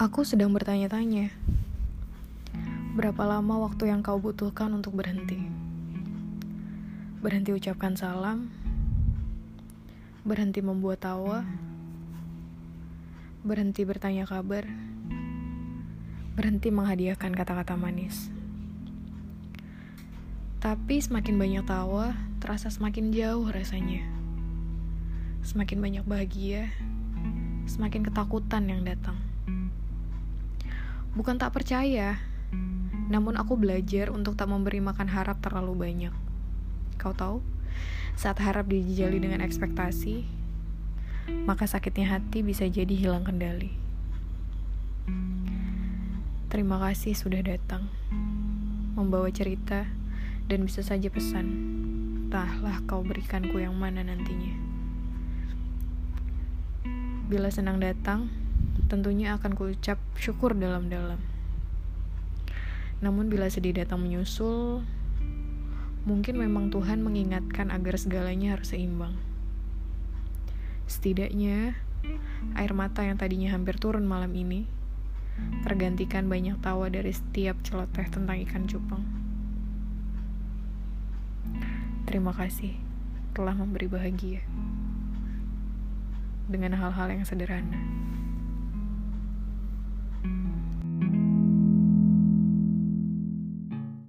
Aku sedang bertanya-tanya, berapa lama waktu yang kau butuhkan untuk berhenti? Berhenti ucapkan salam, berhenti membuat tawa, berhenti bertanya kabar, berhenti menghadiahkan kata-kata manis. Tapi semakin banyak tawa, terasa semakin jauh rasanya. Semakin banyak bahagia, semakin ketakutan yang datang. Bukan tak percaya, namun aku belajar untuk tak memberi makan harap terlalu banyak. Kau tahu, saat harap dijejali dengan ekspektasi, maka sakitnya hati bisa jadi hilang kendali. Terima kasih sudah datang, membawa cerita, dan bisa saja pesan. Entahlah kau berikanku yang mana nantinya. Bila senang datang, tentunya akan kuucap syukur dalam-dalam. Namun bila sedih datang menyusul, mungkin memang Tuhan mengingatkan agar segalanya harus seimbang. Setidaknya, air mata yang tadinya hampir turun malam ini, tergantikan banyak tawa dari setiap celoteh tentang ikan cupang. Terima kasih telah memberi bahagia dengan hal-hal yang sederhana.